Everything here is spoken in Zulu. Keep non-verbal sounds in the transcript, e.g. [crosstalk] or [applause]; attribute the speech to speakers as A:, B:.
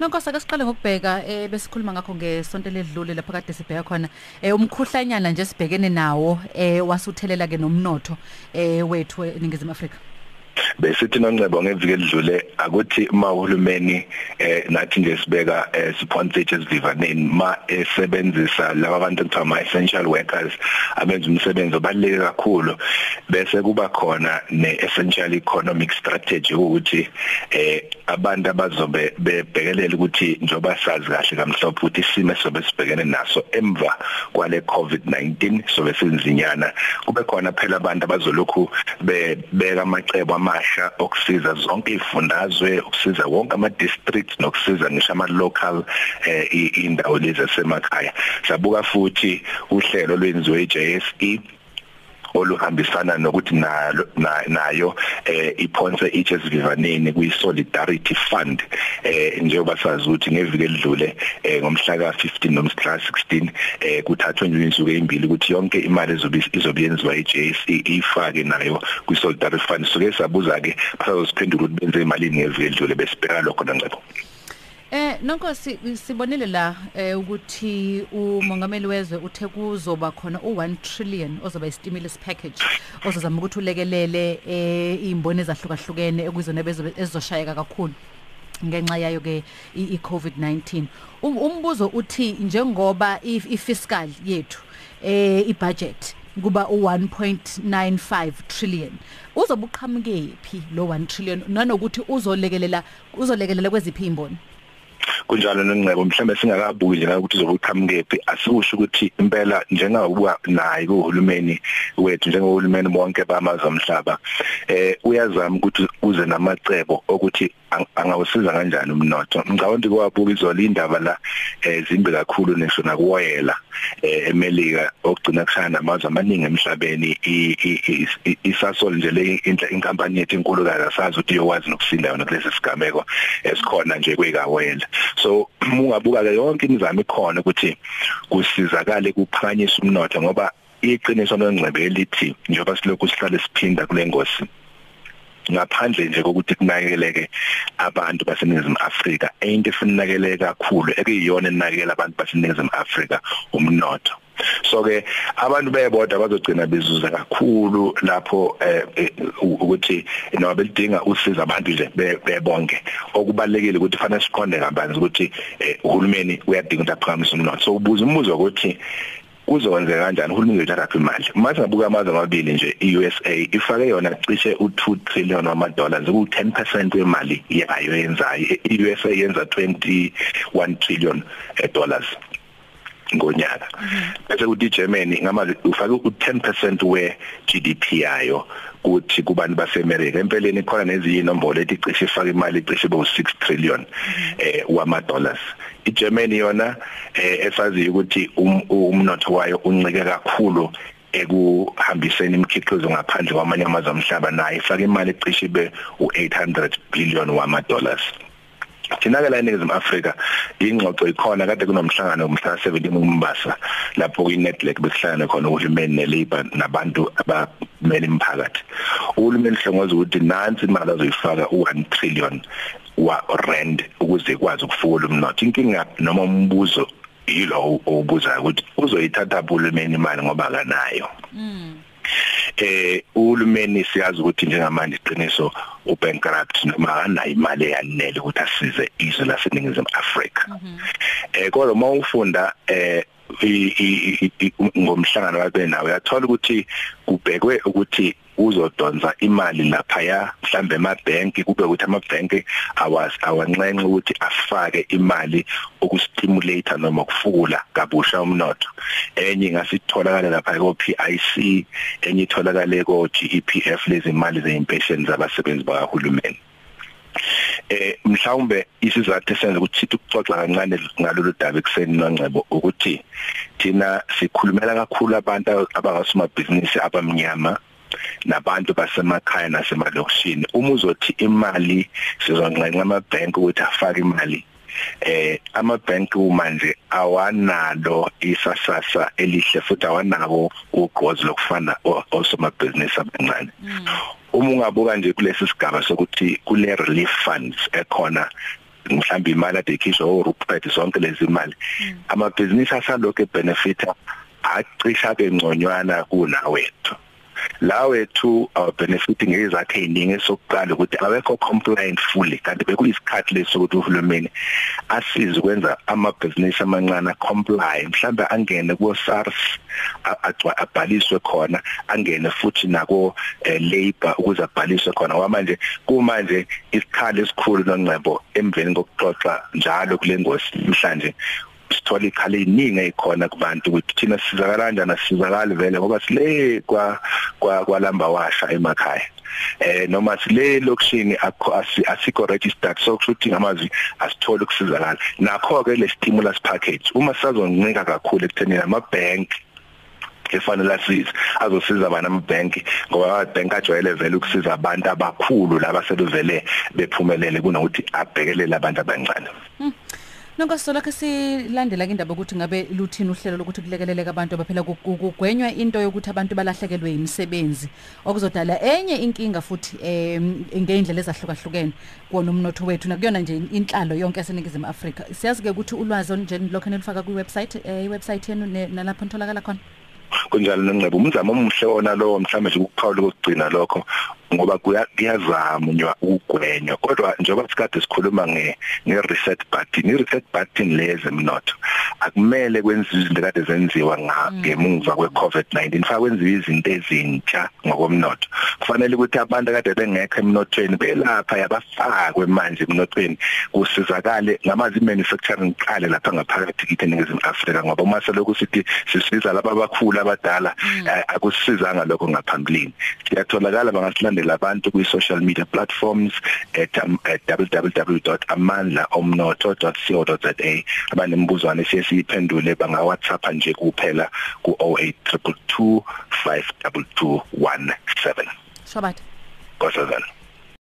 A: Nonkosi ake siqale ngokubheka eh besikhuluma ngakho ngesonto ledlule lapha kade sibheka khona eh umkhuhlanyana nje sibhekene nawo eh wasuthelela ke nomnotho eh wethu eningizimu Afrika.
B: Besithi noncebo ngeviki elidlule akuthi ma uhulumeni eh nathi nje sibeka eh, sponsored vivaneni ma esebenzisa laba bantu ekuthiwa ama essential workers abenza umsebenzi obaluleke kakhulu. Bese kuba khona ne essential economic strategy ukuthi eh abantu abazobe bebhekelela ukuthi njoba sazi kahle kamhlophe ukuthi isimo sobe sibhekene naso emva kwale covid-19 sobe sinzinyana kube khona phela abantu abazolokhu bebeka amacebo amasha okusiza zonke izifundazwe ukusiza wonke ama districts nokusiza ngisho ama local eh indawo lezi zasemakhaya. Sabuka futhi uhlelo lwenziwe iJSE oluhambisana nokuthi nalo nayo eh iphonse iches vivaneni kwi solidarity fund eh njengoba sazi ukuthi ngeviki elidlule eh ngomhla ka 15 nomhla 16 eh kuthathwe nje insuku ezimbili ukuthi yonke imali ezobe izobenziwa iJSE ifake nayo kwi solidarity fund. Soke sabuza ke bazosiphendula ukuthi benze imali ngeviki elidlule besibheka lokho nangcebo
A: Eh nonko sibonile la eh ukuthi umongameli wezwe uthe kuzoba khona u1 trillion ozoba istimulus package ozozama ukuthi ulekelele eh izimboni ezahlukahlukene ekuzona bezoshayeka kakhulu ngenxa yayo ke iCovid-19 umbuzo uthi njengoba ifiscal yethu eh ibudget kuba u1.95 trillion uzobuqhamuke phi lo 1 trillion? Nanokuthi uzolekelela uzolekelela kweziphi imboni
B: kunjalo nengcebo mhlambe singakabuki nje ukuthi uzokuqhamukephi asikusho ukuthi impela njengoba nayi kuhulumeni wethu njengohulumeni bonke bamazwe omhlaba eh uyazama ukuthi uze namacebo okuthi angawusiza kanjani umnotho. Ngicabanga kwabuka izola indaba la ezimbi kakhulu nesho nakuwoyela eMelika okugcina kushaya namazwe amaningi emhlabeni. Isasol nje le inkampani yethu enkulu kaza sazi ukuthi iyokwazi nokusinda yona kulesi sigameko esikhona nje kwekawoyela. So [clears throat] ungabuka ke yonke imizamo ikhona ukuthi kusizakale kuphakanyiswa umnotho ngoba iqiniso longcebe elithi njengoba silokhu sihlale siphinda kule ngosi ngaphandle nje kokuthi kunakeleke abantu baseNingizimu Afrika. Into efunakele kakhulu ekuyiyona enakekela abantu baseNingizimu Afrika umnotho. So ke abantu beyebodwa bazogcina bezuza kakhulu lapho ukuthi noma belidinga usiza abantu nje bebonke. Okubalekile ukuthi fanele siqonde kabanzi ukuthi uhulumeni uyadinga ukuthi aphakamisa umnotho. So ubuza umbuzo ukuthi kuzokwenzeka kanjani uhulumeni uyathatha imali? Mase ngabuka amazwe amabili nje iUSA ifake yona cishe u2 trillion wama dollars ku 10% wemali yayo yenzayo iUSA yenza 21 trillion dollars. Ngonyaka. Bese kuthi Germany ngama ufake u10% we GDP yayo kuthi kubantu baseAmerica empeleni khona nezinye inombolo ethi cishe ifaka imali cishe bo 6 trillion eh wama dollars iGermany yona eh esaziyo ukuthi umnotho wayo uncike kakhulu ekuhambiseni imikhiqizo ngaphandle kwamanye amazwe omhlaba naye ifaka imali ecishe be u800 billion wama dollars thina ke la eNingizimu Afrika ingxoxo ikhona kade kunomhlangano umhla 17 uMbasa lapho kuyiNetLink besihlangana khona uhulumeni neLabour nabantu abamele imphakathi uhulumeni hlongoza ukuthi nansi imali azoyifaka u1 trillion wa rand ukuze kwazi ukufula umnotho. Inkinga noma umbuzo yilo obuza ukuthi uzoyithatha uhulumeni imali ngoba akanayo? Mm eh uhulumeni siyazi ukuthi njengamanje iqiniso ubankrupt noma anayo imali eyanele ukuthi asize izwe laseningizimu Afrika. Eh kodwa uma ufunda eh ngomhlangano wabe nawe uyathola ukuthi kubhekwe ukuthi uzodonsa imali lapha ya mhlambe emabhenki kube ukuthi amabhenki awazi awanxenxe ukuthi afake imali ukustimulate noma ukufula kabusha umnotho. Enye ngasitholakala lapha ko PIC enye itholakale ko GEPF lezi imali zeimpenssion zabasebenzi bakahulumeni. Eh mhlawumbe isizathu esenza ukuthi sithi ukuxoxa kancane ngalolu daba ekseni nongcebo ukuthi thina sikhulumela kakhulu abantu abangasomabhizinisi abamnyama nabantu basemakhaya nasemalokishini. Uma uzothi imali sizonqenqa amabhenki ukuthi afake imali eh amabhenki manje awanalo isasasa elihle futhi awanako ugqozi lokufana osomabhizinisi abancane uma ungabuka nje kulesi sigaba sokuthi kule relief funds ekhona mhlawumbe imali ade ikhishwa uRupert zonke lezi imali amabhizinisi asalokho ebenefita acisha kengconywana kunawethu la wethu our benefiting ngezakhe eziningi sokuqala ukuthi awekho compliant fully kanti bekuyisikhathi lesokuthi uhulumeni asize ukwenza amabhizinisi amancane comply. Mhlawumbe angene ku SARS abhaliswe khona angene futhi nako labor ukuze abhaliswe khona. Kwamanje kumanje isikhali esikhulu nongcebo emveni kokuxoxa njalo kule ngosi mhlanje sithola ikhala eziningi ezikhona kubantu ukuthi thina sizakala kanjani? Asizakali vele ngoba sile kwa kwalamba washa emakhaya. Eh noma sile lokushini asikho registered so kushuthi ngamazwi asithola ukusizakala. Nakho ke le stimulus package uma sazoncika kakhulu ekuthenini ama bank efanele asize azosiza abana amabhenki ngoba amabhenki ajwayele vele ukusiza abantu abakhulu laba sebevele bephumelele kunokuthi abhekelele abantu abancane.
A: Nonke solakhe silandela indaba ukuthi ngabe luthini uhlelo lokuthi kulekeleleke abantu abaphela kugwenywa into yokuthi abantu balahlekelwe imisebenzi okuzodala enye inkinga futhi eh ngeindlela ezahlukahlukene kuona umnotho wethu. Nakuyona nje inhlalo yonke yaseningizimu Afrika. Siyazi ke ukuthi ulwazi onjeni lokho nelifaka ku website eh website yenu nalapho ntolakala khona.
B: Kunjalo nengcebo umzamo omuhle ona lowo mhlawumbe nje ukuphawula ukugcina lokho ngoba kuyazamnywa ukugwenywa. Kodwa njengoba sikade sikhuluma nge nge reset button i reset button lezi mnotho akumele kwenziwe izinto kade zenziwa ngemuva kwe COVID-19 fa kwenziwe izinto ezintsha ngokomnotho. Kufanele ukuthi abantu kade bengekho emnothweni belapha yabafakwe manje emnothweni. Kusizakale ngamazi manufacturing iqale lapha ngaphakathi kithi eningizimu Afrika ngoba uma selokhu sithi sisiza laba abakhulu abadala akusizanga lokho ngaphambilini. Siyatholakala bangasilandela abantu kwi social media platforms at, um, at www.amandlaomnotho.co.za abanembuzwane siye siyiphendule banga WhatsApp nje kuphela ku 0822 52217
A: Shobat
B: Ngosazana.